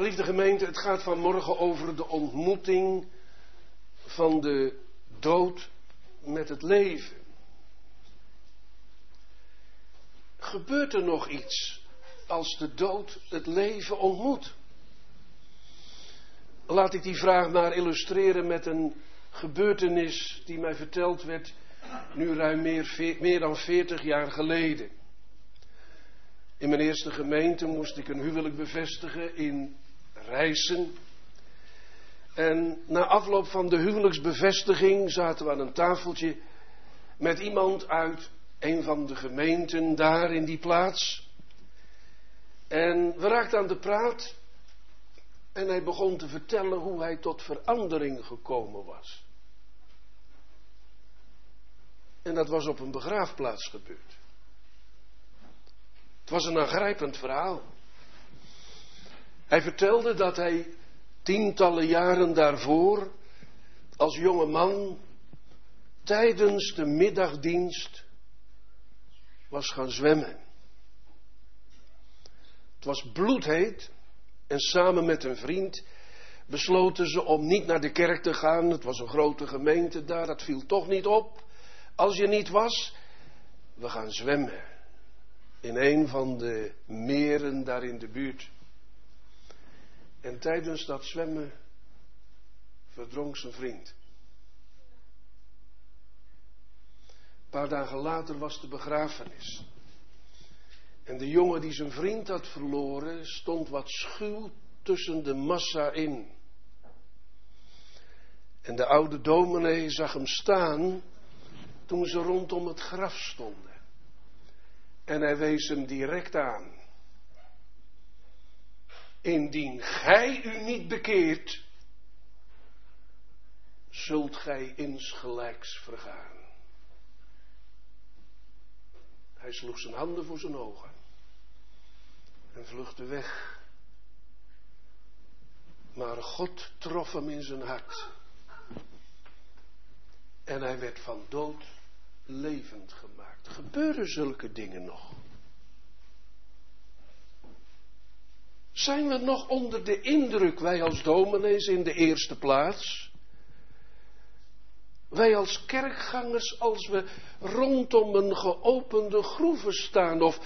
Geliefde gemeente, het gaat vanmorgen over de ontmoeting van de dood met het leven. Gebeurt er nog iets als de dood het leven ontmoet? Laat ik die vraag maar illustreren met een gebeurtenis die mij verteld werd nu ruim meer, meer dan 40 jaar geleden. In mijn eerste gemeente moest ik een huwelijk bevestigen in Rijssen. En na afloop van de huwelijksbevestiging zaten we aan een tafeltje met iemand uit een van de gemeenten daar in die plaats. En we raakten aan de praat en hij begon te vertellen hoe hij tot verandering gekomen was. En dat was op een begraafplaats gebeurd. Het was een aangrijpend verhaal. Hij vertelde dat hij tientallen jaren daarvoor als jonge man tijdens de middagdienst was gaan zwemmen. Het was bloedheet en samen met een vriend besloten ze om niet naar de kerk te gaan. Het was een grote gemeente daar, dat viel toch niet op. Als je niet was, we gaan zwemmen in een van de meren daar in de buurt. En tijdens dat zwemmen verdronk zijn vriend. Een paar dagen later was de begrafenis. En de jongen die zijn vriend had verloren, stond wat schuw tussen de massa in. En de oude dominee zag hem staan toen ze rondom het graf stonden. En hij wees hem direct aan. Indien gij u niet bekeert, zult gij insgelijks vergaan. Hij sloeg zijn handen voor zijn ogen en vluchtte weg. Maar God trof hem in zijn hart. En hij werd van dood levend gemaakt. Gebeuren zulke dingen nog? Zijn we nog onder de indruk, wij als dominees in de eerste plaats? Wij als kerkgangers, als we rondom een geopende groeve staan of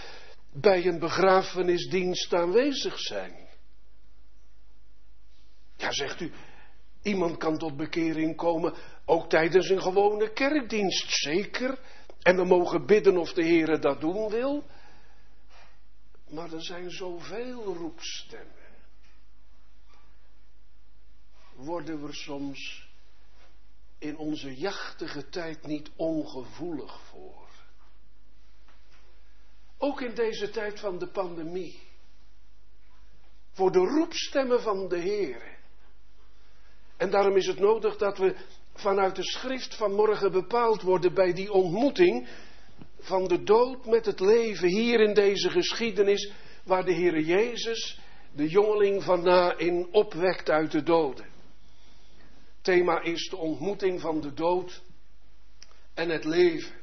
bij een begrafenisdienst aanwezig zijn. Ja, zegt u, iemand kan tot bekering komen, ook tijdens een gewone kerkdienst, zeker. En we mogen bidden of de Heer dat doen wil. Maar er zijn zoveel roepstemmen. Worden we soms in onze jachtige tijd niet ongevoelig voor? Ook in deze tijd van de pandemie. Voor de roepstemmen van de Heer. En daarom is het nodig dat we vanuit de schrift van morgen bepaald worden bij die ontmoeting van de dood met het leven hier in deze geschiedenis waar de Heere Jezus de jongeling van in opwekt uit de doden. Thema is de ontmoeting van de dood en het leven.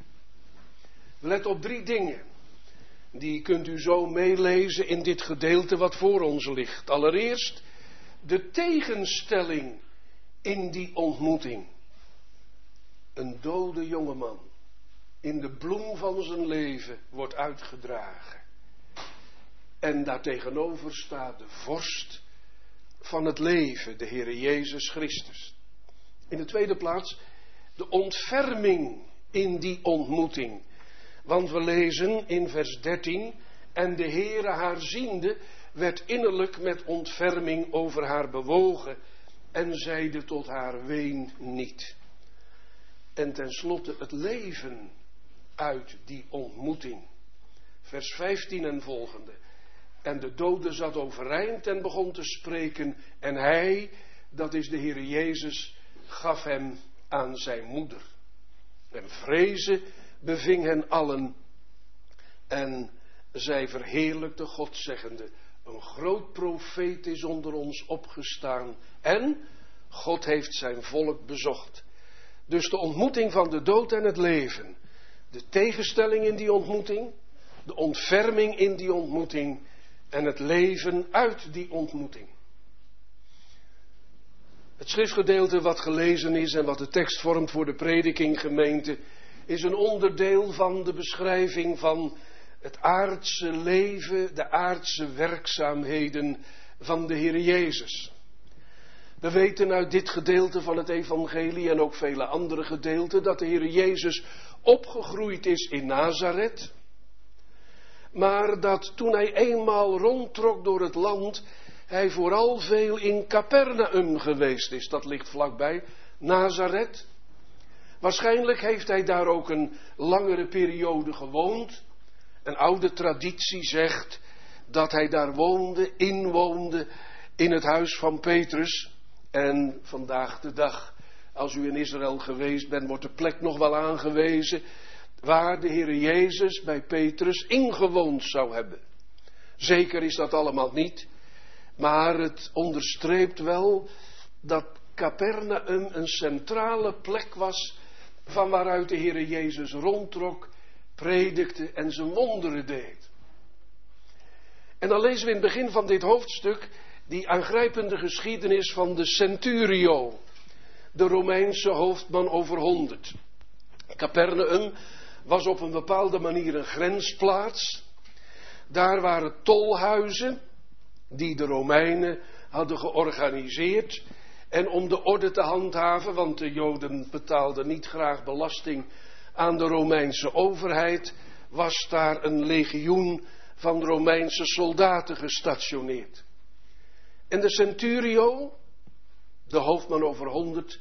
Let op drie dingen. Die kunt u zo meelezen in dit gedeelte wat voor ons ligt. Allereerst de tegenstelling in die ontmoeting. Een dode jongeman in de bloem van zijn leven wordt uitgedragen. En daartegenover staat de vorst van het leven, de Heere Jezus Christus. In de tweede plaats de ontferming in die ontmoeting. Want we lezen in vers 13, en de Heere haar ziende werd innerlijk met ontferming over haar bewogen en zeide tot haar ween niet. En tenslotte het leven uit die ontmoeting. Vers 15 en volgende. En de dode zat overeind en begon te spreken. En hij, dat is de Heer Jezus, gaf hem aan zijn moeder. En vrezen beving hen allen. En zij verheerlijkte God, zeggende: Een groot profeet is onder ons opgestaan. En God heeft zijn volk bezocht. Dus de ontmoeting van de dood en het leven. De tegenstelling in die ontmoeting. De ontferming in die ontmoeting. En het leven uit die ontmoeting. Het schriftgedeelte wat gelezen is en wat de tekst vormt voor de prediking gemeente, is een onderdeel van de beschrijving van het aardse leven, de aardse werkzaamheden van de Heer Jezus. We weten uit dit gedeelte van het Evangelie en ook vele andere gedeelten dat de Heer Jezus opgegroeid is in Nazareth. Maar dat toen hij eenmaal rondtrok door het land, hij vooral veel in Capernaum geweest is. Dat ligt vlakbij Nazareth. Waarschijnlijk heeft hij daar ook een langere periode gewoond. Een oude traditie zegt dat hij daar woonde, inwoonde in het huis van Petrus. En vandaag de dag, als u in Israël geweest bent, wordt de plek nog wel aangewezen waar de Heer Jezus bij Petrus ingewoond zou hebben. Zeker is dat allemaal niet, maar het onderstreept wel dat Capernaum een centrale plek was van waaruit de Heer Jezus rondtrok, predikte en zijn wonderen deed. En dan lezen we in het begin van dit hoofdstuk die aangrijpende geschiedenis van de centurio, de Romeinse hoofdman over honderd. Capernaum was op een bepaalde manier een grensplaats. Daar waren tolhuizen die de Romeinen hadden georganiseerd. En om de orde te handhaven, want de Joden betaalden niet graag belasting aan de Romeinse overheid, was daar een legioen van Romeinse soldaten gestationeerd. En de centurio, de hoofdman over honderd,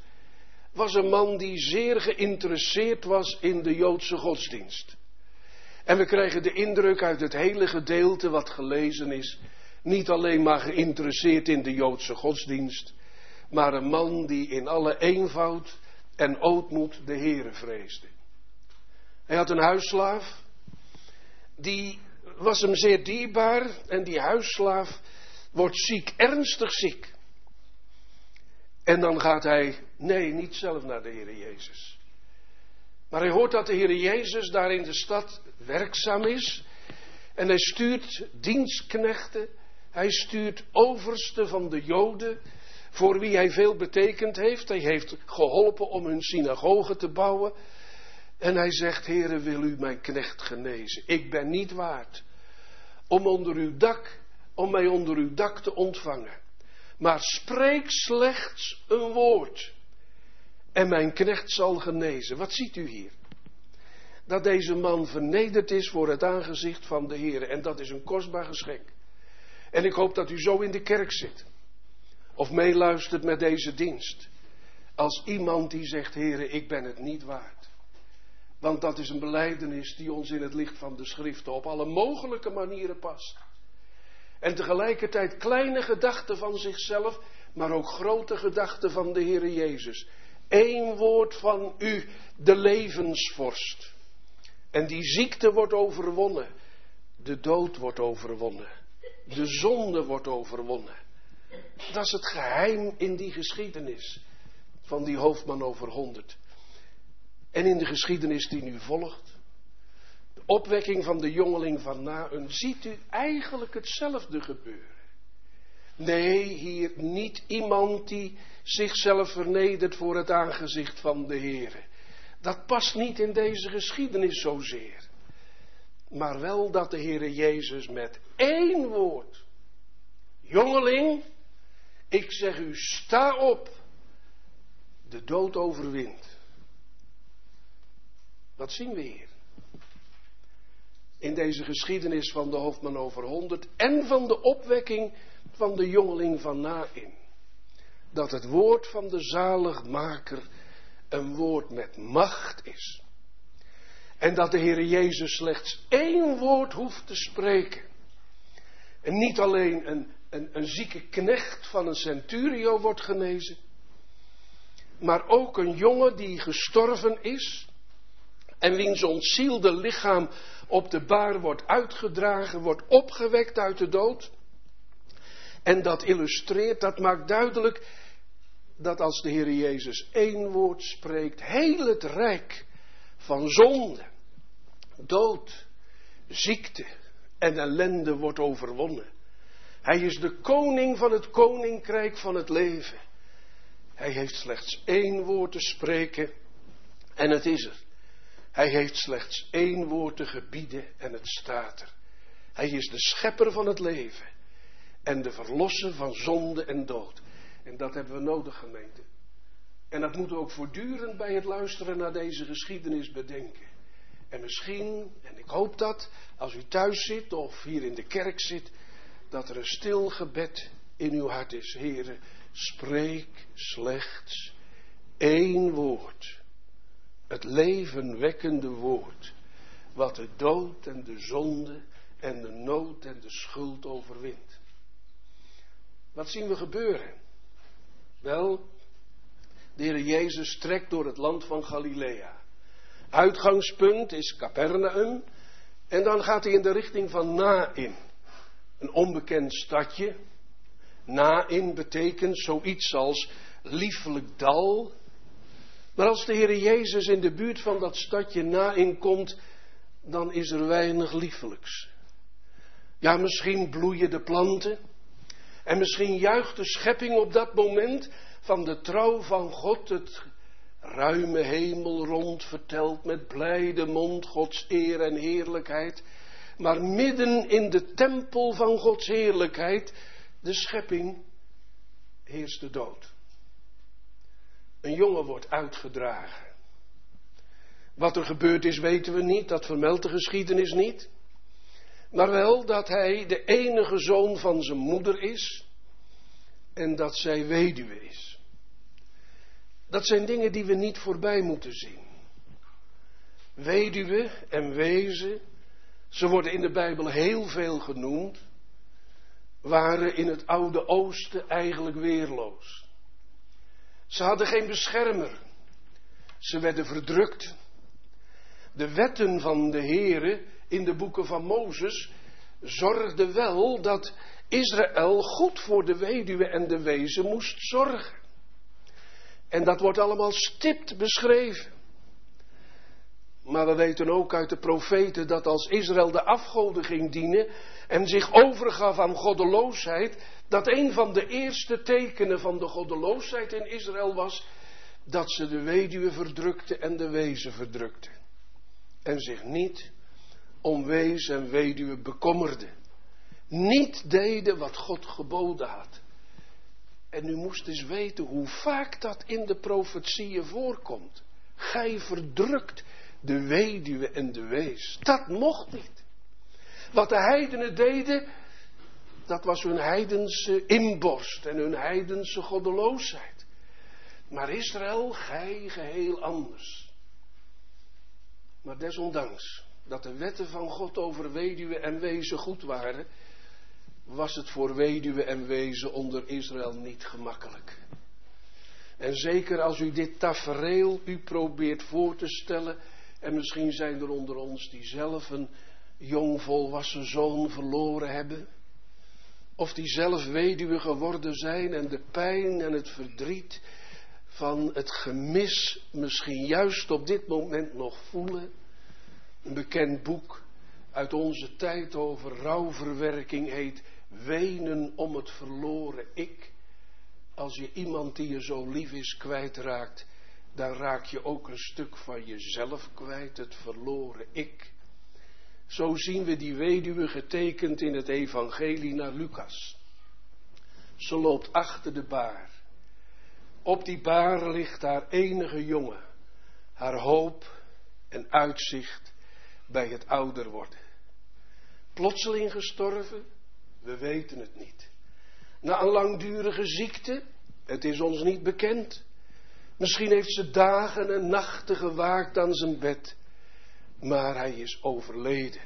was een man die zeer geïnteresseerd was in de Joodse godsdienst. En we krijgen de indruk uit het hele gedeelte wat gelezen is, niet alleen maar geïnteresseerd in de Joodse godsdienst, maar een man die in alle eenvoud en ootmoed de Heere vreesde. Hij had een huisslaaf, die was hem zeer dierbaar en die huisslaaf wordt ziek, ernstig ziek. En dan gaat hij, nee, niet zelf naar de Heer Jezus. Maar hij hoort dat de Heer Jezus daar in de stad werkzaam is. En hij stuurt dienstknechten, hij stuurt oversten van de Joden, voor wie hij veel betekend heeft. Hij heeft geholpen om hun synagoge te bouwen. En hij zegt, Heere, wil u mijn knecht genezen? Ik ben niet waard om onder uw dak, om mij onder uw dak te ontvangen. Maar spreek slechts een woord. En mijn knecht zal genezen. Wat ziet u hier? Dat deze man vernederd is voor het aangezicht van de Heer. En dat is een kostbaar geschenk. En ik hoop dat u zo in de kerk zit. Of meeluistert met deze dienst. Als iemand die zegt, Heere, ik ben het niet waard. Want dat is een beleidenis die ons in het licht van de schriften op alle mogelijke manieren past. En tegelijkertijd kleine gedachten van zichzelf, maar ook grote gedachten van de Heere Jezus. Eén woord van u, de levensvorst. En die ziekte wordt overwonnen. De dood wordt overwonnen. De zonde wordt overwonnen. Dat is het geheim in die geschiedenis van die hoofdman over honderd. En in de geschiedenis die nu volgt opwekking van de jongeling van Naun, ziet u eigenlijk hetzelfde gebeuren. Nee, hier niet iemand die zichzelf vernedert voor het aangezicht van de Heer. Dat past niet in deze geschiedenis zozeer. Maar wel dat de Heere Jezus met één woord, jongeling, ik zeg u, sta op, de dood overwint. Wat zien we hier? In deze geschiedenis van de hoofdman over honderd en van de opwekking van de jongeling van Nain. Dat het woord van de zaligmaker een woord met macht is. En dat de Heer Jezus slechts één woord hoeft te spreken. En niet alleen een, een, een zieke knecht van een centurio wordt genezen, maar ook een jongen die gestorven is en wiens ontzielde lichaam op de baar wordt uitgedragen, wordt opgewekt uit de dood. En dat illustreert, dat maakt duidelijk dat als de Heer Jezus één woord spreekt, heel het rijk van zonde, dood, ziekte en ellende wordt overwonnen. Hij is de koning van het koninkrijk van het leven. Hij heeft slechts één woord te spreken en het is er. Hij heeft slechts één woord te gebieden en het staat er. Hij is de schepper van het leven en de verlosser van zonde en dood. En dat hebben we nodig, gemeente. En dat moeten we ook voortdurend bij het luisteren naar deze geschiedenis bedenken. En misschien, en ik hoop dat, als u thuis zit of hier in de kerk zit, dat er een stil gebed in uw hart is. Heren, spreek slechts één woord. Het levenwekkende woord. Wat de dood en de zonde en de nood en de schuld overwint. Wat zien we gebeuren? Wel, de Heer Jezus trekt door het land van Galilea. Uitgangspunt is Capernaum. En dan gaat hij in de richting van Nain. Een onbekend stadje. Nain betekent zoiets als liefelijk dal. Maar als de Heer Jezus in de buurt van dat stadje Nain komt, dan is er weinig liefelijks. Ja, misschien bloeien de planten. En misschien juicht de schepping op dat moment van de trouw van God, het ruime hemel rond vertelt met blijde mond Gods eer en heerlijkheid. Maar midden in de tempel van Gods heerlijkheid, de schepping, heerst de dood. Een jongen wordt uitgedragen. Wat er gebeurd is weten we niet, dat vermeldt de geschiedenis niet. Maar wel dat hij de enige zoon van zijn moeder is en dat zij weduwe is. Dat zijn dingen die we niet voorbij moeten zien. Weduwe en wezen, ze worden in de Bijbel heel veel genoemd, waren in het Oude Oosten eigenlijk weerloos. Ze hadden geen beschermer. Ze werden verdrukt. De wetten van de Here in de boeken van Mozes zorgden wel dat Israël goed voor de weduwe en de wezen moest zorgen. En dat wordt allemaal stipt beschreven. Maar we weten ook uit de profeten dat als Israël de afgoden ging dienen en zich overgaf aan goddeloosheid, dat een van de eerste tekenen van de goddeloosheid in Israël was dat ze de weduwe verdrukten en de wezen verdrukten. En zich niet om wees en weduwe bekommerden. Niet deden wat God geboden had. En u moest eens weten hoe vaak dat in de profetieën voorkomt. Gij verdrukt de weduwe en de wees. Dat mocht niet. Wat de heidenen deden, dat was hun heidense inborst en hun heidense goddeloosheid. Maar Israël, gij geheel anders. Maar desondanks dat de wetten van God over weduwe en wezen goed waren, was het voor weduwe en wezen onder Israël niet gemakkelijk. En zeker als u dit tafereel u probeert voor te stellen, en misschien zijn er onder ons die zelf een jong volwassen zoon verloren hebben, of die zelf weduwe geworden zijn en de pijn en het verdriet van het gemis misschien juist op dit moment nog voelen. Een bekend boek uit onze tijd over rouwverwerking heet Wenen om het verloren ik. Als je iemand die je zo lief is kwijtraakt, dan raak je ook een stuk van jezelf kwijt, het verloren ik. Zo zien we die weduwe getekend in het evangelie naar Lucas. Ze loopt achter de baar. Op die baar ligt haar enige jongen, haar hoop en uitzicht bij het ouder worden. Plotseling gestorven, we weten het niet. Na een langdurige ziekte, het is ons niet bekend. Misschien heeft ze dagen en nachten gewaakt aan zijn bed, maar hij is overleden.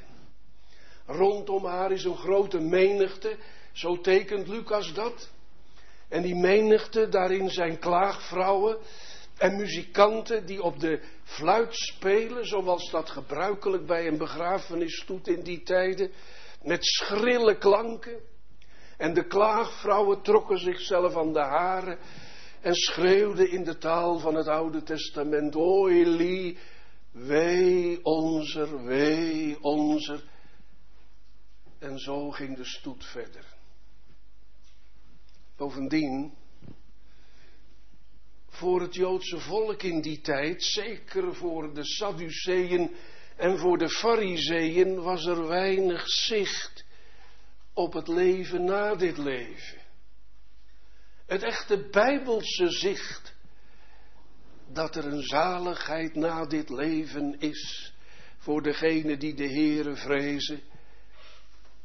Rondom haar is een grote menigte, zo tekent Lucas dat. En die menigte, daarin zijn klaagvrouwen en muzikanten die op de fluit spelen, zoals dat gebruikelijk bij een begrafenis doet in die tijden met schrille klanken. En de klaagvrouwen trokken zichzelf aan de haren en schreeuwden in de taal van het Oude Testament, O Eli, wee onzer, wee onzer. En zo ging de stoet verder. Bovendien, voor het Joodse volk in die tijd, zeker voor de Sadduceeën en voor de Fariseeën, was er weinig zicht op het leven na dit leven. Het echte bijbelse zicht dat er een zaligheid na dit leven is voor degenen die de Heere vrezen,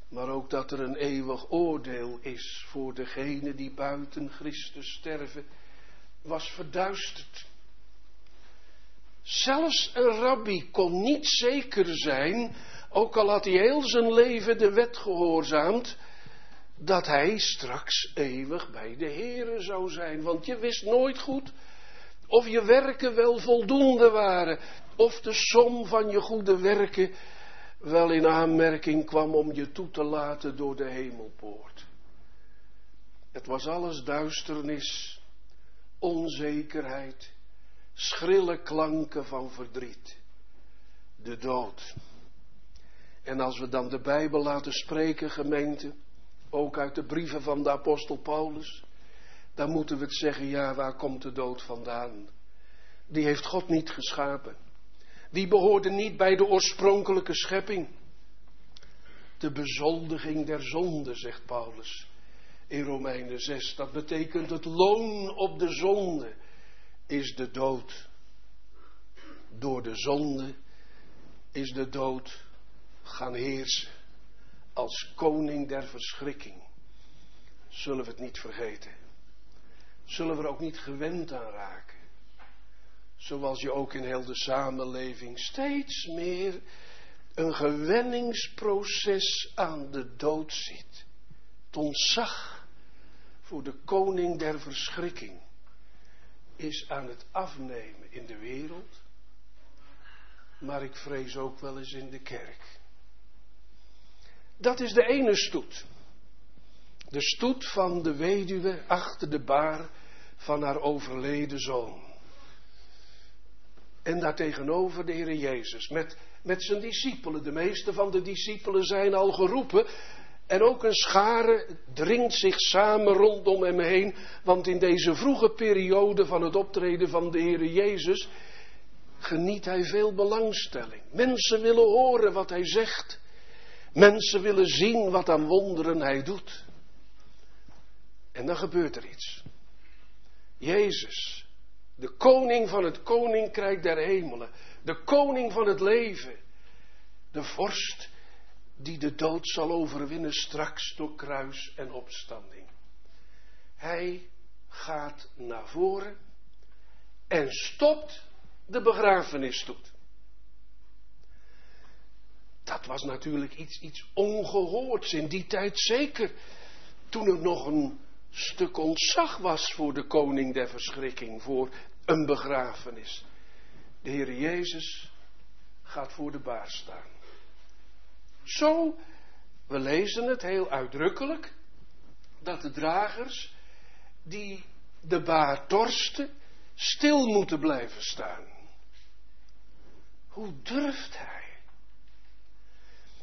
maar ook dat er een eeuwig oordeel is voor degenen die buiten Christus sterven, was verduisterd. Zelfs een rabbi kon niet zeker zijn, ook al had hij heel zijn leven de wet gehoorzaamd, dat hij straks eeuwig bij de Heere zou zijn. Want je wist nooit goed of je werken wel voldoende waren, of de som van je goede werken wel in aanmerking kwam om je toe te laten door de hemelpoort. Het was alles duisternis, onzekerheid, schrille klanken van verdriet, de dood. En als we dan de Bijbel laten spreken, gemeente, ook uit de brieven van de apostel Paulus, dan moeten we het zeggen, ja, waar komt de dood vandaan? Die heeft God niet geschapen. Die behoorde niet bij de oorspronkelijke schepping. De bezoldiging der zonde, zegt Paulus in Romeinen 6. Dat betekent het loon op de zonde is de dood. Door de zonde is de dood gaan heersen als koning der verschrikking. Zullen we het niet vergeten? Zullen we er ook niet gewend aan raken? Zoals je ook in heel de samenleving steeds meer een gewenningsproces aan de dood ziet. Het ontzag voor de koning der verschrikking is aan het afnemen in de wereld, maar ik vrees ook wel eens in de kerk. Dat is de ene stoet. De stoet van de weduwe achter de baar van haar overleden zoon. En daartegenover de Heer Jezus met, met zijn discipelen. De meeste van de discipelen zijn al geroepen. En ook een schare dringt zich samen rondom hem heen. Want in deze vroege periode van het optreden van de Heer Jezus geniet hij veel belangstelling. Mensen willen horen wat hij zegt. Mensen willen zien wat aan wonderen hij doet. En dan gebeurt er iets. Jezus, de koning van het koninkrijk der hemelen, de koning van het leven, de vorst die de dood zal overwinnen straks door kruis en opstanding. Hij gaat naar voren en stopt de begrafenisstoet. Dat was natuurlijk iets, iets ongehoords in die tijd zeker. Toen er nog een stuk ontzag was voor de koning der verschrikking, voor een begrafenis. De Heer Jezus gaat voor de baar staan. Zo, we lezen het heel uitdrukkelijk, dat de dragers die de baar torsten, stil moeten blijven staan. Hoe durft hij?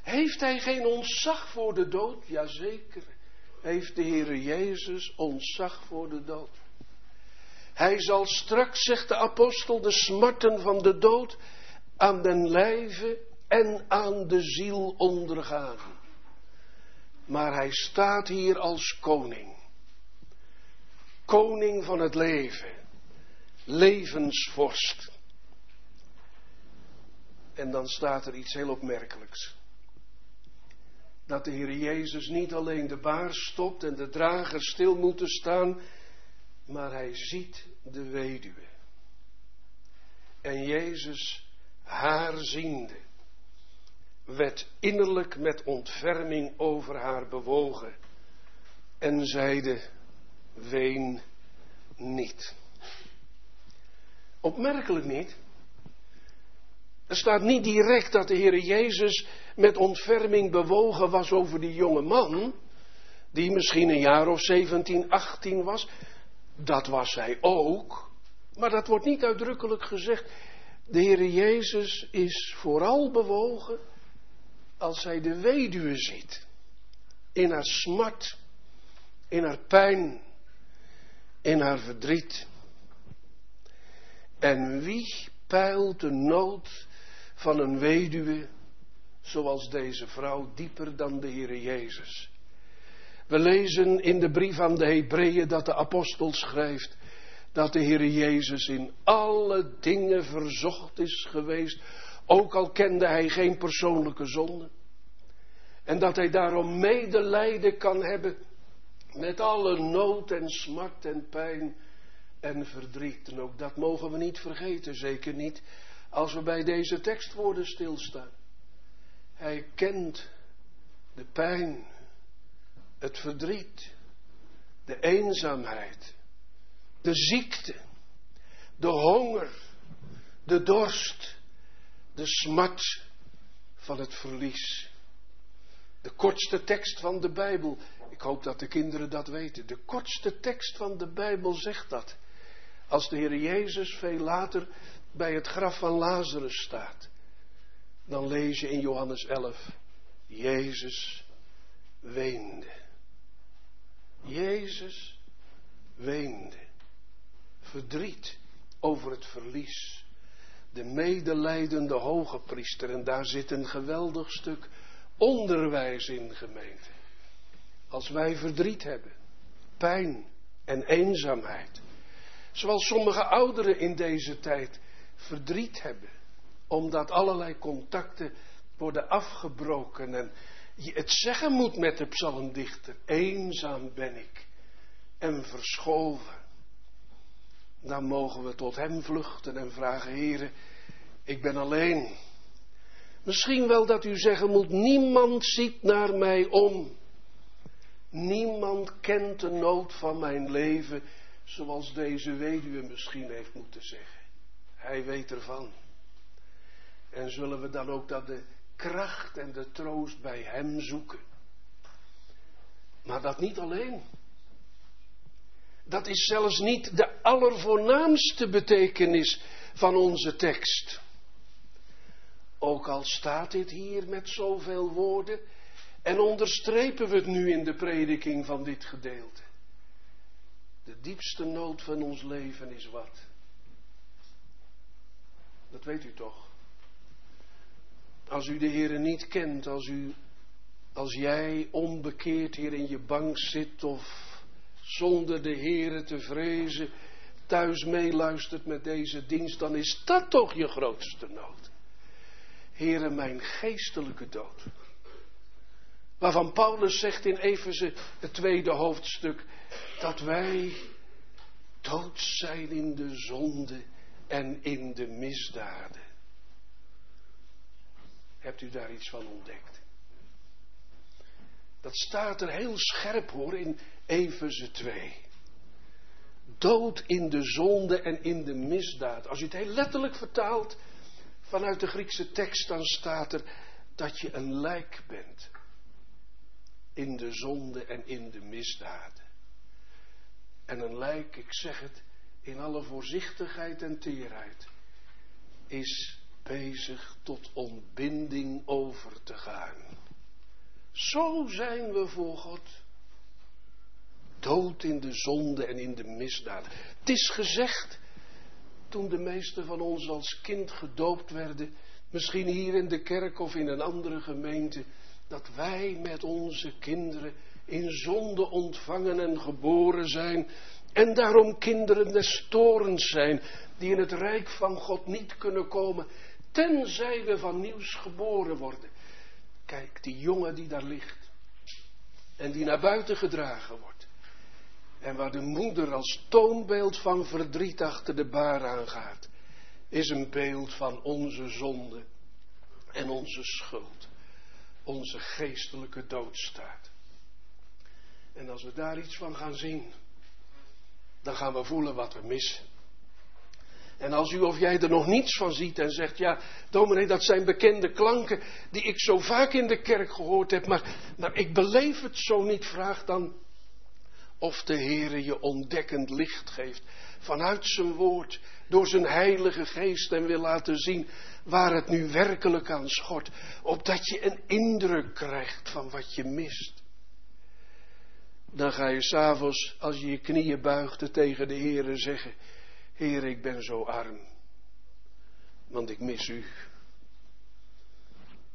Heeft hij geen ontzag voor de dood? Jazeker heeft de Heer Jezus ontzag voor de dood. Hij zal straks, zegt de apostel, de smarten van de dood aan den lijve en aan de ziel ondergaan. Maar hij staat hier als koning. Koning van het leven. Levensvorst. En dan staat er iets heel opmerkelijks dat de Heer Jezus niet alleen de baar stopt en de drager stil moeten staan, maar hij ziet de weduwe. En Jezus, haar ziende, werd innerlijk met ontferming over haar bewogen en zeide, ween niet. Opmerkelijk niet. Er staat niet direct dat de Heer Jezus met ontferming bewogen was over die jonge man, die misschien een jaar of 17, 18 was. Dat was hij ook. Maar dat wordt niet uitdrukkelijk gezegd. De Heer Jezus is vooral bewogen als hij de weduwe ziet. In haar smart, in haar pijn, in haar verdriet. En wie peilt de nood van een weduwe zoals deze vrouw dieper dan de Heere Jezus? We lezen in de brief aan de Hebreeën dat de apostel schrijft dat de Heere Jezus in alle dingen verzocht is geweest, ook al kende hij geen persoonlijke zonde. En dat hij daarom medelijden kan hebben met alle nood en smart en pijn en verdriet. En ook dat mogen we niet vergeten, zeker niet als we bij deze tekstwoorden stilstaan. Hij kent de pijn, het verdriet, de eenzaamheid, de ziekte, de honger, de dorst, de smart van het verlies. De kortste tekst van de Bijbel, ik hoop dat de kinderen dat weten, de kortste tekst van de Bijbel zegt dat. Als de Heer Jezus veel later bij het graf van Lazarus staat, dan lees je in Johannes 11, Jezus weende. Jezus weende. Verdriet over het verlies. De medelijdende hoge priester. En daar zit een geweldig stuk onderwijs in gemeente. Als wij verdriet hebben, pijn en eenzaamheid. Zoals sommige ouderen in deze tijd verdriet hebben. Omdat allerlei contacten worden afgebroken. En je het zeggen moet met de psalmdichter. Eenzaam ben ik en verschoven. Dan mogen we tot hem vluchten en vragen, heren, ik ben alleen. Misschien wel dat u zeggen moet, niemand ziet naar mij om. Niemand kent de nood van mijn leven zoals deze weduwe misschien heeft moeten zeggen. Hij weet ervan. En zullen we dan ook dat de kracht en de troost bij Hem zoeken. Maar dat niet alleen. Dat is zelfs niet de allervoornaamste betekenis van onze tekst. Ook al staat dit hier met zoveel woorden en onderstrepen we het nu in de prediking van dit gedeelte. De diepste nood van ons leven is wat? Dat weet u toch? Als u de Heer niet kent, als u, als jij onbekeerd hier in je bank zit of zonder de Heere te vrezen, thuis meeluistert met deze dienst, dan is dat toch je grootste nood. Heere, mijn geestelijke dood. Waarvan Paulus zegt in Efeze, het tweede hoofdstuk, dat wij dood zijn in de zonde en in de misdaden. Hebt u daar iets van ontdekt? Dat staat er heel scherp hoor in Efeze 2. Dood in de zonde en in de misdaad. Als u het heel letterlijk vertaalt vanuit de Griekse tekst, dan staat er dat je een lijk bent. In de zonde en in de misdaden. En een lijk, ik zeg het, in alle voorzichtigheid en teerheid, is bezig tot ontbinding over te gaan. Zo zijn we voor God. Dood in de zonde en in de misdaad. Het is gezegd, toen de meesten van ons als kind gedoopt werden, misschien hier in de kerk of in een andere gemeente, dat wij met onze kinderen in zonde ontvangen en geboren zijn en daarom kinderen des torens zijn, die in het rijk van God niet kunnen komen, tenzij we van nieuws geboren worden. Kijk, die jongen die daar ligt en die naar buiten gedragen wordt. En waar de moeder als toonbeeld van verdriet achter de baar aangaat, is een beeld van onze zonde en onze schuld, onze geestelijke doodstaat. En als we daar iets van gaan zien, dan gaan we voelen wat we missen. En als u of jij er nog niets van ziet en zegt, ja, dominee, dat zijn bekende klanken die ik zo vaak in de kerk gehoord heb, maar, maar ik beleef het zo niet, vraag dan of de Heere je ontdekkend licht geeft vanuit zijn woord, door zijn heilige geest en wil laten zien waar het nu werkelijk aan schort, opdat je een indruk krijgt van wat je mist. Dan ga je s'avonds, als je je knieën buigt, tegen de Heere zeggen, Heer, ik ben zo arm, want ik mis u.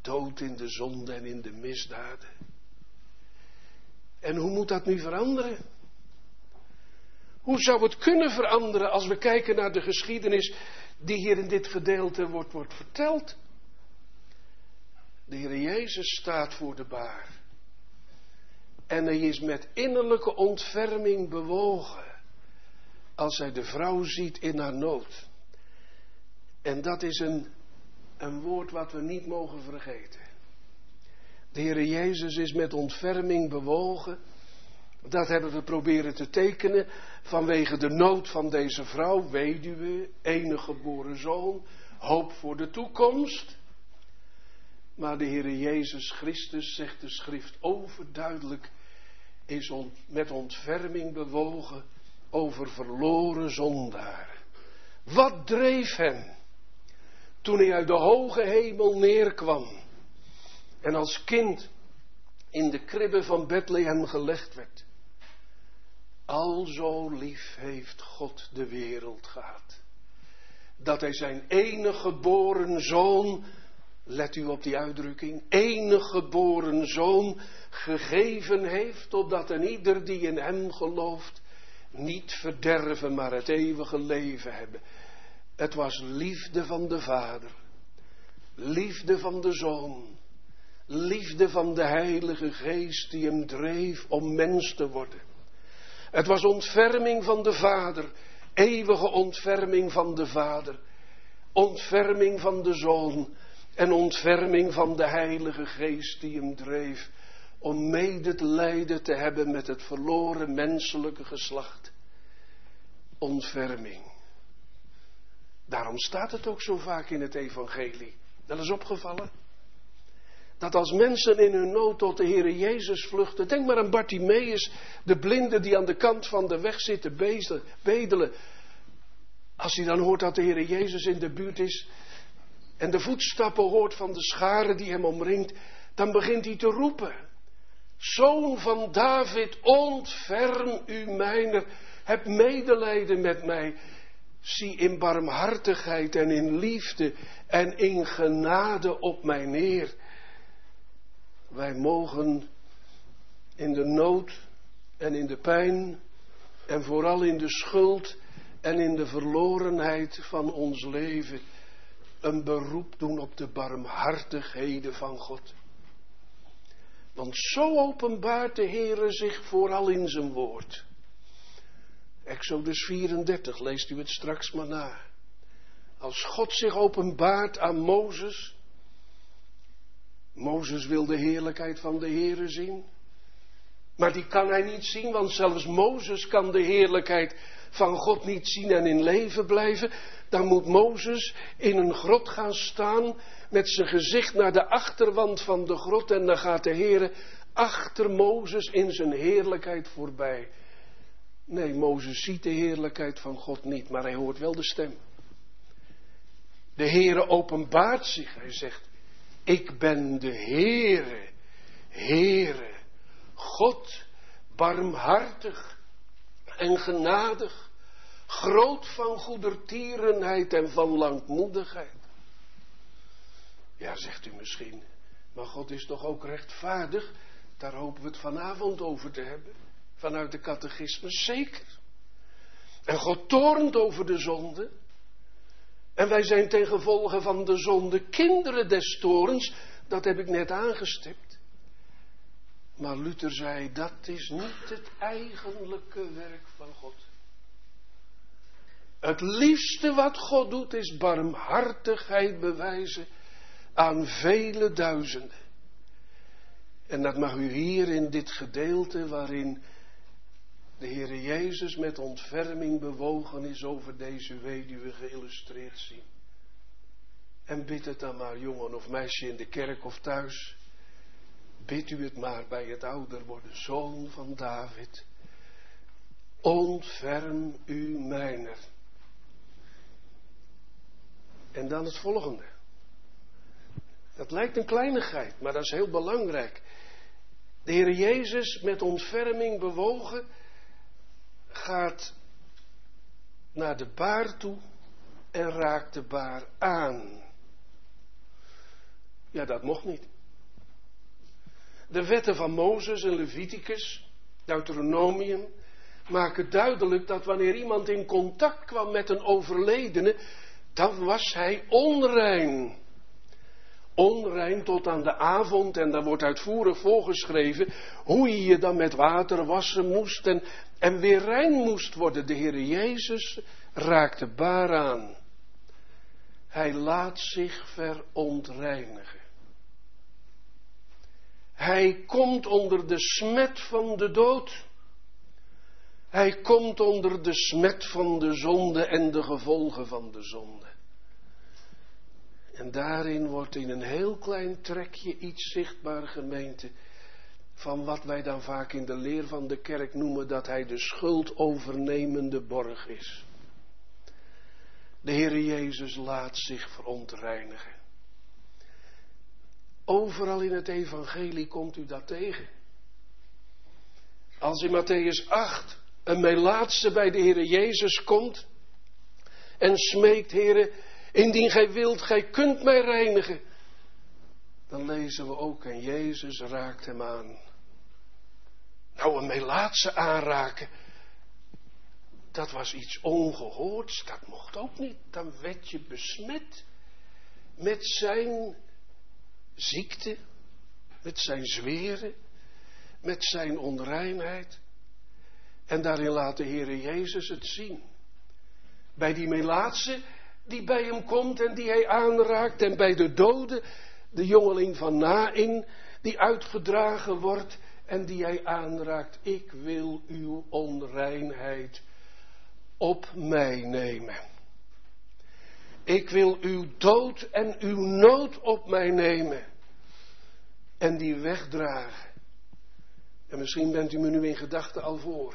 Dood in de zonde en in de misdaden. En hoe moet dat nu veranderen? Hoe zou het kunnen veranderen als we kijken naar de geschiedenis die hier in dit gedeelte wordt, wordt verteld? De Heer Jezus staat voor de baar. En hij is met innerlijke ontferming bewogen als hij de vrouw ziet in haar nood. En dat is een, een woord wat we niet mogen vergeten. De Heer Jezus is met ontferming bewogen. Dat hebben we proberen te tekenen vanwege de nood van deze vrouw, weduwe, enige geboren zoon, hoop voor de toekomst. Maar de Heer Jezus Christus, zegt de schrift overduidelijk, is met ontferming bewogen over verloren zondaren. Wat dreef hem toen hij uit de hoge hemel neerkwam en als kind in de kribbe van Bethlehem gelegd werd? Al zo lief heeft God de wereld gehad, dat hij zijn enige geboren zoon, let u op die uitdrukking, enige geboren zoon gegeven heeft, opdat een ieder die in hem gelooft niet verderven, maar het eeuwige leven hebben. Het was liefde van de Vader, liefde van de Zoon, liefde van de Heilige Geest die hem dreef om mens te worden. Het was ontferming van de Vader, eeuwige ontferming van de Vader, ontferming van de Zoon en ontferming van de Heilige Geest die hem dreef om mede te lijden te hebben met het verloren menselijke geslacht. Ontferming. Daarom staat het ook zo vaak in het evangelie. Dat is opgevallen. Dat als mensen in hun nood tot de Heer Jezus vluchten. Denk maar aan Bartimaeus, de blinde die aan de kant van de weg zit te bedelen. Als hij dan hoort dat de Heer Jezus in de buurt is. En de voetstappen hoort van de schare die hem omringt. Dan begint hij te roepen. Zoon van David, ontferm u mijner. Heb medelijden met mij. Zie in barmhartigheid en in liefde en in genade op mij neer. Wij mogen in de nood en in de pijn en vooral in de schuld en in de verlorenheid van ons leven een beroep doen op de barmhartigheden van God. Want zo openbaart de Heere zich vooral in zijn woord. Exodus 34, leest u het straks maar na. Als God zich openbaart aan Mozes. Mozes wil de heerlijkheid van de Heere zien. Maar die kan hij niet zien, want zelfs Mozes kan de heerlijkheid van God niet zien en in leven blijven. Dan moet Mozes in een grot gaan staan met zijn gezicht naar de achterwand van de grot en dan gaat de Heer achter Mozes in zijn heerlijkheid voorbij. Nee, Mozes ziet de heerlijkheid van God niet, maar hij hoort wel de stem. De Heere openbaart zich. Hij zegt, ik ben de Heere, Heere, God, barmhartig en genadig, groot van goedertierenheid en van langmoedigheid. Ja, zegt u misschien, maar God is toch ook rechtvaardig? Daar hopen we het vanavond over te hebben. Vanuit de catechisme, zeker. En God toornt over de zonde. En wij zijn ten gevolge van de zonde kinderen des torens. Dat heb ik net aangestipt. Maar Luther zei, dat is niet het eigenlijke werk van God. Het liefste wat God doet is barmhartigheid bewijzen aan vele duizenden. En dat mag u hier in dit gedeelte waarin de Heer Jezus met ontferming bewogen is over deze weduwe geïllustreerd zien. En bid het dan maar, jongen of meisje in de kerk of thuis. Bid u het maar bij het ouder worden, zoon van David. Ontferm u mijner. En dan het volgende. Dat lijkt een kleinigheid, maar dat is heel belangrijk. De Heer Jezus met ontferming bewogen gaat naar de baar toe en raakt de baar aan. Ja, dat mocht niet. De wetten van Mozes en Leviticus, Deuteronomium, maken duidelijk dat wanneer iemand in contact kwam met een overledene, dan was hij onrein. Onrein tot aan de avond en daar wordt uitvoerig voorgeschreven hoe je je dan met water wassen moest en, en weer rein moest worden. De Heer Jezus raakte baar aan. Hij laat zich verontreinigen. Hij komt onder de smet van de dood. Hij komt onder de smet van de zonde en de gevolgen van de zonde. En daarin wordt in een heel klein trekje iets zichtbaar, gemeente, van wat wij dan vaak in de leer van de kerk noemen dat hij de schuldovernemende borg is. De Heere Jezus laat zich verontreinigen. Overal in het evangelie komt u dat tegen. Als in Matthäus 8 een melaatse bij de Heere Jezus komt en smeekt, Heere, indien gij wilt, gij kunt mij reinigen. Dan lezen we ook en Jezus raakt hem aan. Nou, een melaatse aanraken, dat was iets ongehoords, dat mocht ook niet. Dan werd je besmet met zijn ziekte, met zijn zweren, met zijn onreinheid. En daarin laat de Heere Jezus het zien. Bij die melaatse die bij hem komt en die hij aanraakt. En bij de dode, de jongeling van Nain, die uitgedragen wordt en die hij aanraakt. Ik wil uw onreinheid op mij nemen. Ik wil uw dood en uw nood op mij nemen. En die wegdragen. En misschien bent u me nu in gedachten al voor.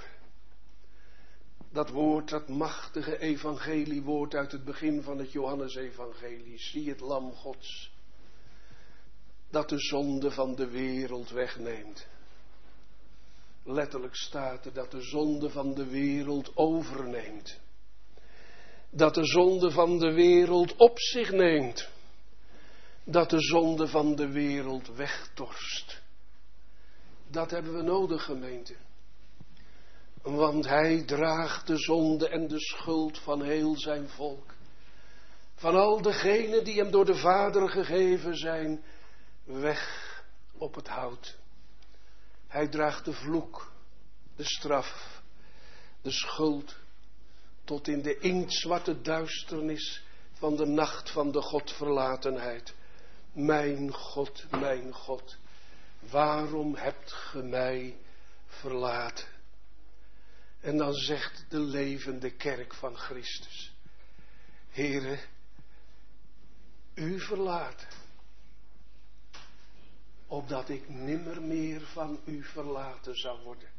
Dat woord, dat machtige evangeliewoord uit het begin van het Johannesevangelie. Zie het lam Gods. Dat de zonde van de wereld wegneemt. Letterlijk staat er dat de zonde van de wereld overneemt. Dat de zonde van de wereld op zich neemt. Dat de zonde van de wereld wegtorst. Dat hebben we nodig, gemeente. Want hij draagt de zonde en de schuld van heel zijn volk. Van al degenen die hem door de Vader gegeven zijn, weg op het hout. Hij draagt de vloek, de straf, de schuld, tot in de inktzwarte duisternis van de nacht van de Godverlatenheid. Mijn God, mijn God, waarom hebt ge mij verlaten? En dan zegt de levende kerk van Christus, Heere, u verlaten, opdat ik nimmer meer van u verlaten zou worden.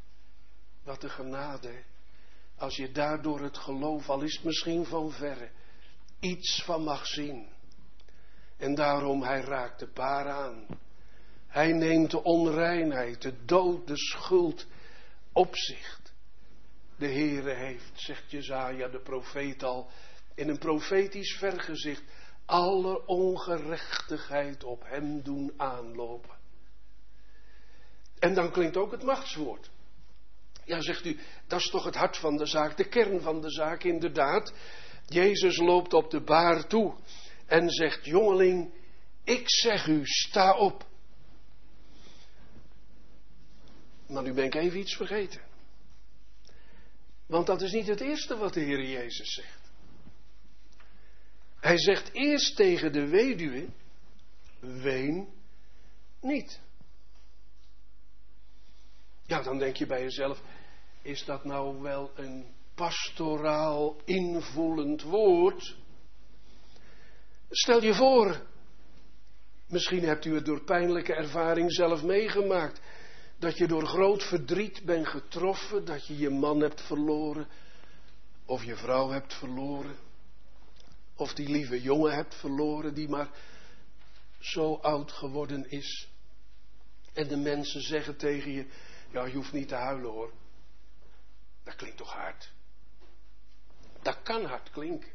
Wat de genade, als je daardoor het geloof, al is het misschien van verre, iets van mag zien. En daarom, hij raakt de baar aan. Hij neemt de onreinheid, de dood, de schuld op zich de Heere heeft, zegt Jezaja de profeet al, in een profetisch vergezicht, alle ongerechtigheid op hem doen aanlopen. En dan klinkt ook het machtswoord. Ja, zegt u, dat is toch het hart van de zaak, de kern van de zaak, inderdaad. Jezus loopt op de baar toe en zegt, jongeling, ik zeg u, sta op. Maar nu ben ik even iets vergeten. Want dat is niet het eerste wat de Heer Jezus zegt. Hij zegt eerst tegen de weduwe, ween niet. Ja, dan denk je bij jezelf, is dat nou wel een pastoraal invoelend woord? Stel je voor, misschien hebt u het door pijnlijke ervaring zelf meegemaakt. Dat je door groot verdriet bent getroffen, dat je je man hebt verloren, of je vrouw hebt verloren, of die lieve jongen hebt verloren die maar zo oud geworden is. En de mensen zeggen tegen je, ja je hoeft niet te huilen hoor. Dat klinkt toch hard. Dat kan hard klinken.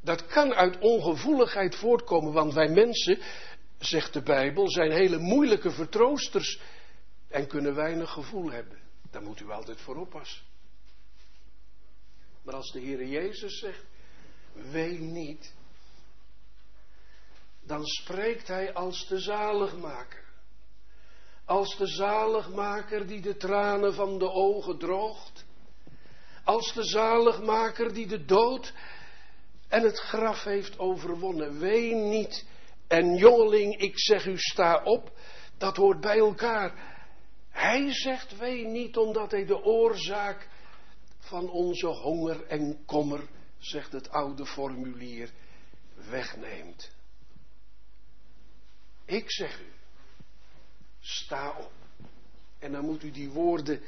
Dat kan uit ongevoeligheid voortkomen, want wij mensen, zegt de Bijbel, zijn hele moeilijke vertroosters en kunnen weinig gevoel hebben. Daar moet u altijd voor oppassen. Maar als de Heer Jezus zegt, ween niet, dan spreekt Hij als de zaligmaker. Als de zaligmaker die de tranen van de ogen droogt. Als de zaligmaker die de dood en het graf heeft overwonnen. Ween niet. En jongeling, ik zeg u, sta op. Dat hoort bij elkaar. Hij zegt ween niet omdat hij de oorzaak van onze honger en kommer, zegt het oude formulier, wegneemt. Ik zeg u, sta op. En dan moet u die woorden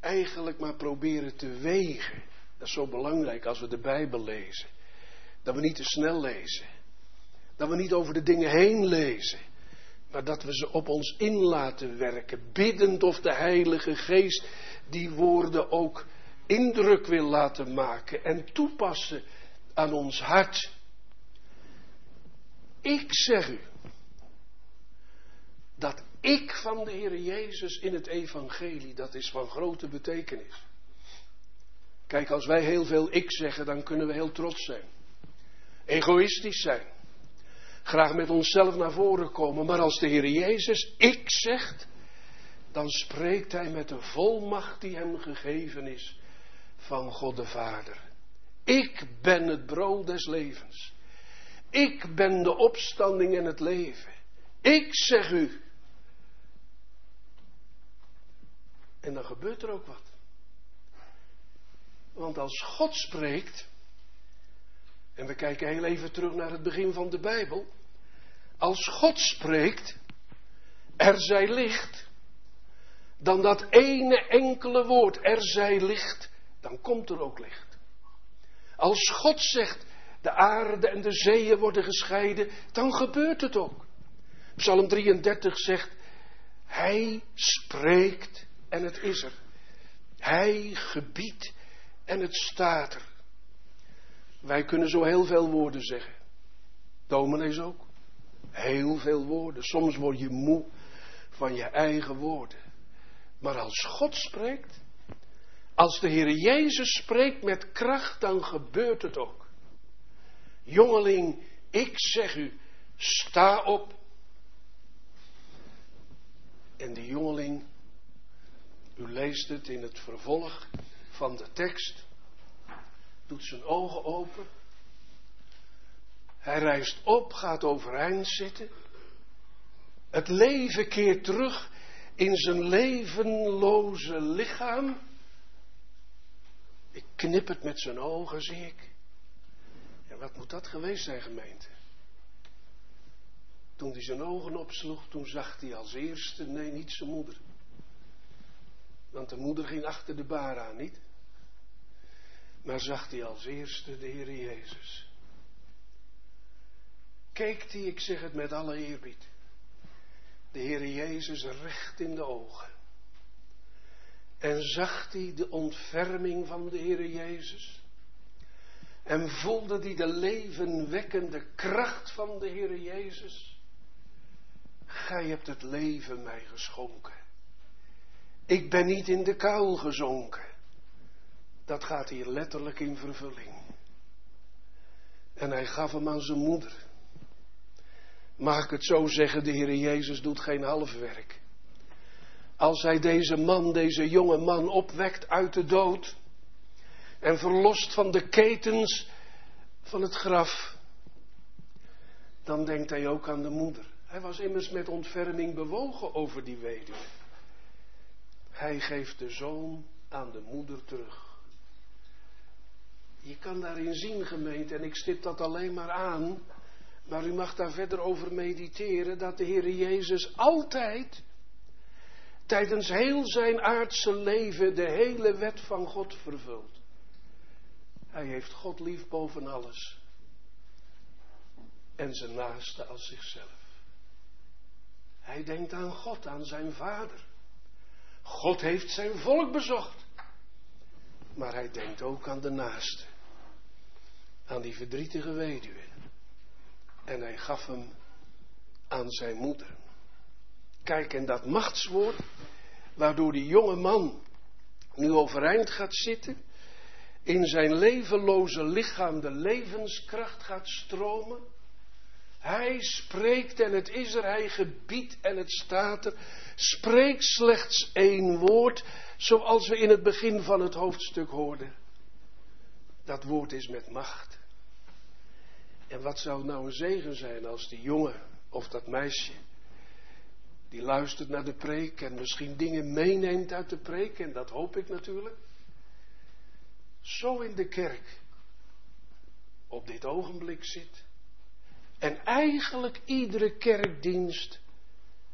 eigenlijk maar proberen te wegen. Dat is zo belangrijk als we de Bijbel lezen. Dat we niet te snel lezen. Dat we niet over de dingen heen lezen. Maar dat we ze op ons in laten werken. Biddend of de Heilige Geest die woorden ook indruk wil laten maken en toepassen aan ons hart. Ik zeg u dat ik van de Heer Jezus in het evangelie, dat is van grote betekenis. Kijk, als wij heel veel ik zeggen, dan kunnen we heel trots zijn. Egoïstisch zijn. Graag met onszelf naar voren komen. Maar als de Heer Jezus ik zegt, dan spreekt Hij met de volmacht die Hem gegeven is van God de Vader. Ik ben het brood des levens. Ik ben de opstanding en het leven. Ik zeg u. En dan gebeurt er ook wat. Want als God spreekt, en we kijken heel even terug naar het begin van de Bijbel. Als God spreekt, er zij licht, dan dat ene enkele woord, er zij licht, dan komt er ook licht. Als God zegt, de aarde en de zeeën worden gescheiden, dan gebeurt het ook. Psalm 33 zegt, Hij spreekt en het is er. Hij gebiedt en het staat er. Wij kunnen zo heel veel woorden zeggen. Dominees ook. Heel veel woorden. Soms word je moe van je eigen woorden. Maar als God spreekt, als de Heer Jezus spreekt met kracht, dan gebeurt het ook. Jongeling, ik zeg u, sta op. En die jongeling, u leest het in het vervolg van de tekst, doet zijn ogen open. Hij rijst op, gaat overeind zitten. Het leven keert terug in zijn levenloze lichaam. Ik knip het met zijn ogen, zie ik. En wat moet dat geweest zijn, gemeente? Toen hij zijn ogen opsloeg, toen zag hij als eerste, nee, niet zijn moeder. Want de moeder ging achter de baar aan, niet? Maar zag hij als eerste de Heer Jezus. Keek hij, ik zeg het met alle eerbied, de Heer Jezus recht in de ogen. En zag hij de ontferming van de Heer Jezus. En voelde hij de levenwekkende kracht van de Heer Jezus. Gij hebt het leven mij geschonken. Ik ben niet in de kuil gezonken. Dat gaat hier letterlijk in vervulling. En hij gaf hem aan zijn moeder. Mag ik het zo zeggen, de Heer Jezus doet geen halfwerk. Als hij deze man, deze jonge man opwekt uit de dood en verlost van de ketens van het graf, dan denkt hij ook aan de moeder. Hij was immers met ontferming bewogen over die weduwe. Hij geeft de zoon aan de moeder terug. Je kan daarin zien, gemeente, en ik stip dat alleen maar aan, maar u mag daar verder over mediteren, dat de Heer Jezus altijd, tijdens heel zijn aardse leven, de hele wet van God vervult. Hij heeft God lief boven alles en zijn naaste als zichzelf. Hij denkt aan God, aan zijn vader. God heeft zijn volk bezocht. Maar hij denkt ook aan de naaste. Aan die verdrietige weduwe. En hij gaf hem aan zijn moeder. Kijk, en dat machtswoord, waardoor die jonge man nu overeind gaat zitten, in zijn levenloze lichaam de levenskracht gaat stromen. Hij spreekt en het is er, hij gebiedt en het staat er. Spreek slechts één woord, zoals we in het begin van het hoofdstuk hoorden. Dat woord is met macht. En wat zou nou een zegen zijn als die jongen of dat meisje, die luistert naar de preek en misschien dingen meeneemt uit de preek, en dat hoop ik natuurlijk, zo in de kerk op dit ogenblik zit. En eigenlijk iedere kerkdienst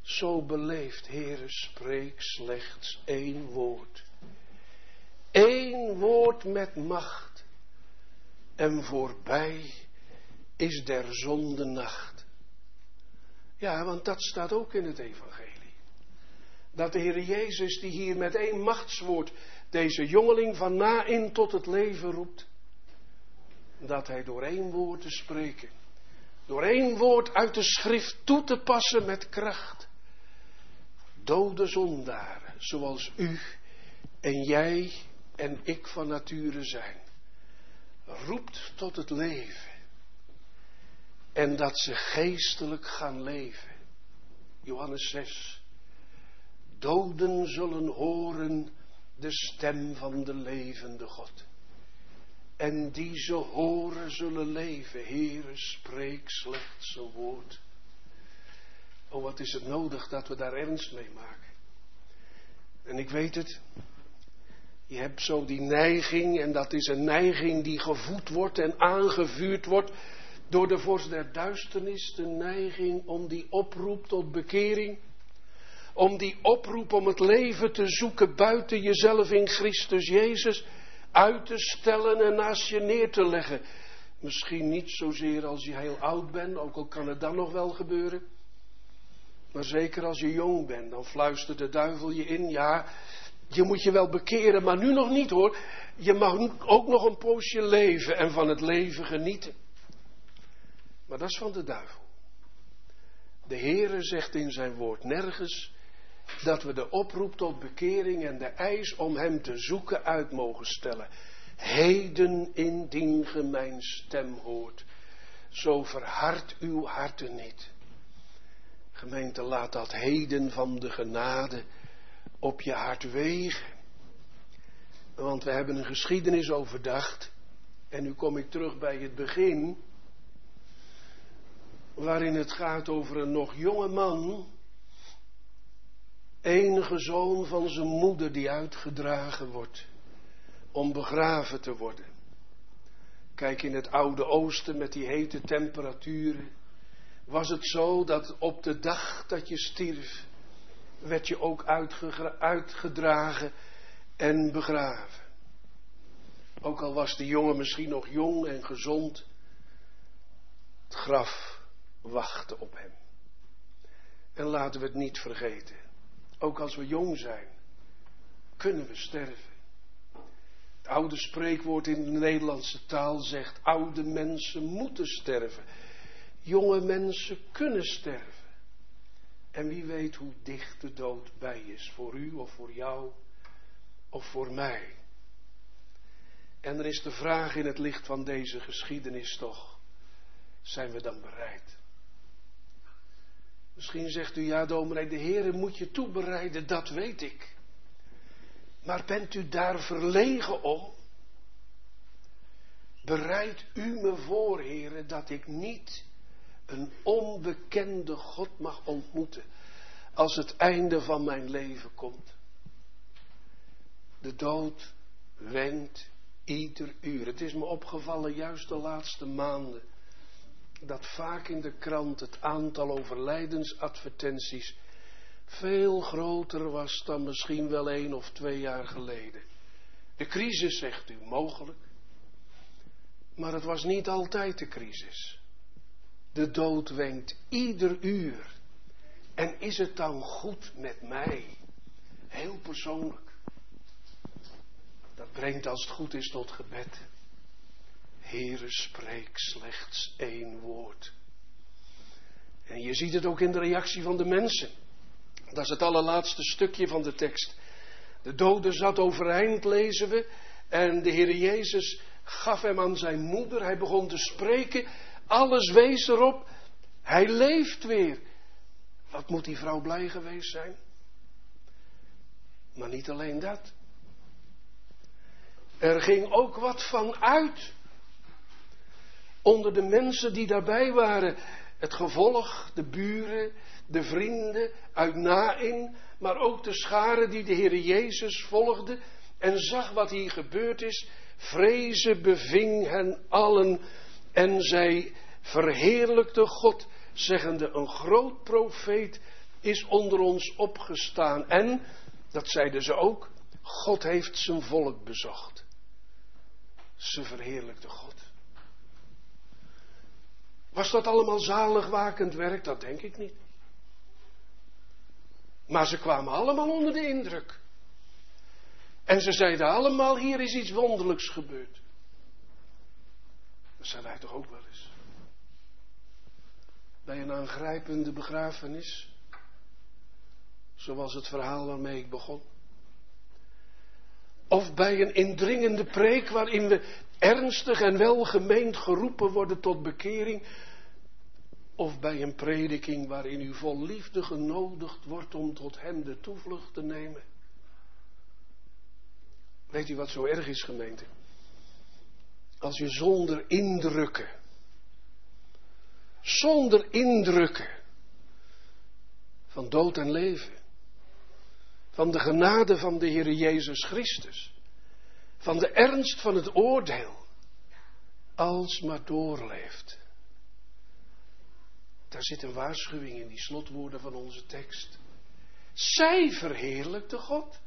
zo beleeft. Heere, spreek slechts één woord. Eén woord met macht. En voorbij is der zonde nacht. Ja, want dat staat ook in het evangelie. Dat de Heer Jezus die hier met één machtswoord deze jongeling van na in tot het leven roept. Dat hij door één woord te spreken, door één woord uit de schrift toe te passen met kracht. Dode zondaren, zoals u en jij en ik van nature zijn, roept tot het leven. En dat ze geestelijk gaan leven. Johannes 6. Doden zullen horen de stem van de levende God. En die ze horen zullen leven. Heere, spreek woord. Oh, wat is het nodig dat we daar ernst mee maken. En ik weet het. Je hebt zo die neiging, en dat is een neiging die gevoed wordt en aangevuurd wordt door de vorst der duisternis, de neiging om die oproep tot bekering om die oproep om het leven te zoeken buiten jezelf in Christus Jezus uit te stellen en naast je neer te leggen. Misschien niet zozeer als je heel oud bent, ook al kan het dan nog wel gebeuren. Maar zeker als je jong bent, dan fluistert de duivel je in, ja, je moet je wel bekeren, maar nu nog niet hoor. Je mag ook nog een poosje leven en van het leven genieten. Maar dat is van de duivel. De Heere zegt in zijn woord nergens dat we de oproep tot bekering en de eis om Hem te zoeken uit mogen stellen. Heden indien ge mijn stem hoort, zo verhard uw harten niet. Gemeente, laat dat heden van de genade op je hart wegen. Want we hebben een geschiedenis overdacht. En nu kom ik terug bij het begin. Waarin het gaat over een nog jonge man enige zoon van zijn moeder die uitgedragen wordt om begraven te worden. Kijk in het Oude Oosten met die hete temperaturen. Was het zo dat op de dag dat je stierf, werd je ook uitgedragen en begraven. Ook al was de jongen misschien nog jong en gezond, het graf wachtte op hem. En laten we het niet vergeten. Ook als we jong zijn, kunnen we sterven. Oude spreekwoord in de Nederlandse taal zegt: oude mensen moeten sterven. Jonge mensen kunnen sterven. En wie weet hoe dicht de dood bij is, voor u of voor jou of voor mij. En er is de vraag in het licht van deze geschiedenis toch: zijn we dan bereid? Misschien zegt u, ja dominee, de Heer moet je toebereiden, dat weet ik. Maar bent u daar verlegen om? Bereid u me voor, Heer, dat ik niet een onbekende God mag ontmoeten als het einde van mijn leven komt. De dood wenkt ieder uur. Het is me opgevallen juist de laatste maanden dat vaak in de krant het aantal overlijdensadvertenties veel groter was dan misschien wel één of twee jaar geleden. De crisis, zegt u, mogelijk. Maar het was niet altijd de crisis. De dood wenkt ieder uur. En is het dan goed met mij? Heel persoonlijk. Dat brengt als het goed is tot gebed. Heere, spreek slechts één woord. En je ziet het ook in de reactie van de mensen. Dat is het allerlaatste stukje van de tekst. De dode zat overeind, lezen we. En de Heer Jezus gaf hem aan zijn moeder. Hij begon te spreken. Alles wees erop. Hij leeft weer. Wat moet die vrouw blij geweest zijn? Maar niet alleen dat. Er ging ook wat van uit. Onder de mensen die daarbij waren. Het gevolg, de buren, de vrienden uit Nain. Maar ook de scharen die de Heer Jezus volgden. En zag wat hier gebeurd is. Vrezen beving hen allen. En zij verheerlijkte God, zeggende: Een groot profeet is onder ons opgestaan. En, dat zeiden ze ook, God heeft zijn volk bezocht. Ze verheerlijkte God. Was dat allemaal zaligwakend werk? Dat denk ik niet. Maar ze kwamen allemaal onder de indruk. En ze zeiden allemaal: hier is iets wonderlijks gebeurd. Dat zijn wij toch ook wel eens. Bij een aangrijpende begrafenis. Zoals het verhaal waarmee ik begon. Of bij een indringende preek waarin we ernstig en welgemeend geroepen worden tot bekering. Of bij een prediking waarin u vol liefde genodigd wordt om tot hem de toevlucht te nemen. Weet u wat zo erg is, gemeente? Als je zonder indrukken, zonder indrukken van dood en leven, van de genade van de Heer Jezus Christus, van de ernst van het oordeel, alsmaar doorleeft. Daar zit een waarschuwing in die slotwoorden van onze tekst. Zij verheerlijkte God.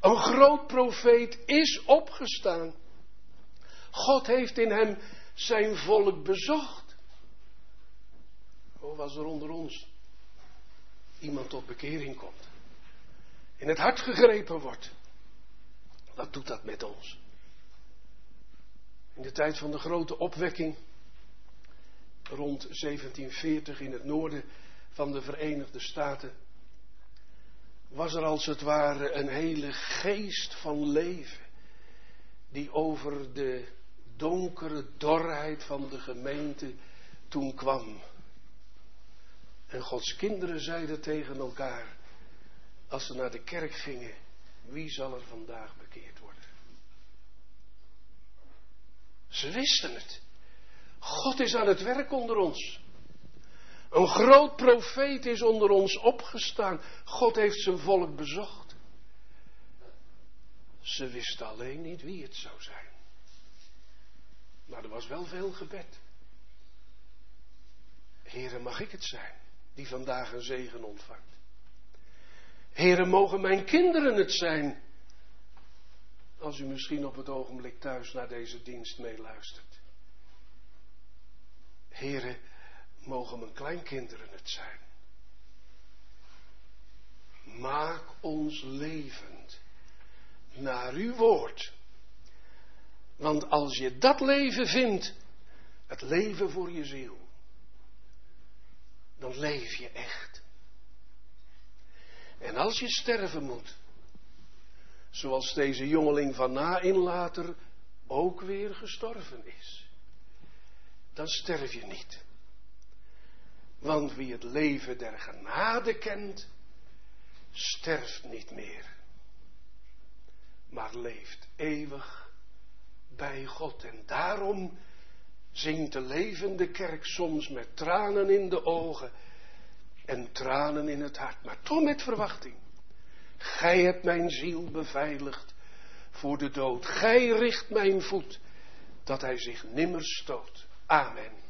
Een groot profeet is opgestaan. God heeft in hem zijn volk bezocht. Hoe was er onder ons iemand tot bekering komt? In het hart gegrepen wordt. Wat doet dat met ons? In de tijd van de grote opwekking, rond 1740 in het noorden van de Verenigde Staten, was er als het ware een hele geest van leven die over de donkere dorheid van de gemeente toen kwam. En Gods kinderen zeiden tegen elkaar, als ze naar de kerk gingen, wie zal er vandaag bekeerd worden? Ze wisten het. God is aan het werk onder ons. Een groot profeet is onder ons opgestaan. God heeft zijn volk bezocht. Ze wisten alleen niet wie het zou zijn. Maar er was wel veel gebed. Heren, mag ik het zijn die vandaag een zegen ontvangt? Heren, mogen mijn kinderen het zijn? Als u misschien op het ogenblik thuis naar deze dienst meeluistert. Heren, mogen mijn kleinkinderen het zijn. Maak ons levend naar uw woord. Want als je dat leven vindt, het leven voor je ziel, dan leef je echt. En als je sterven moet, zoals deze jongeling van Nain later ook weer gestorven is, dan sterf je niet. Want wie het leven der genade kent, sterft niet meer, maar leeft eeuwig bij God. En daarom zingt de levende kerk soms met tranen in de ogen en tranen in het hart, maar toch met verwachting. Gij hebt mijn ziel beveiligd voor de dood. Gij richt mijn voet, dat hij zich nimmer stoot. Amen.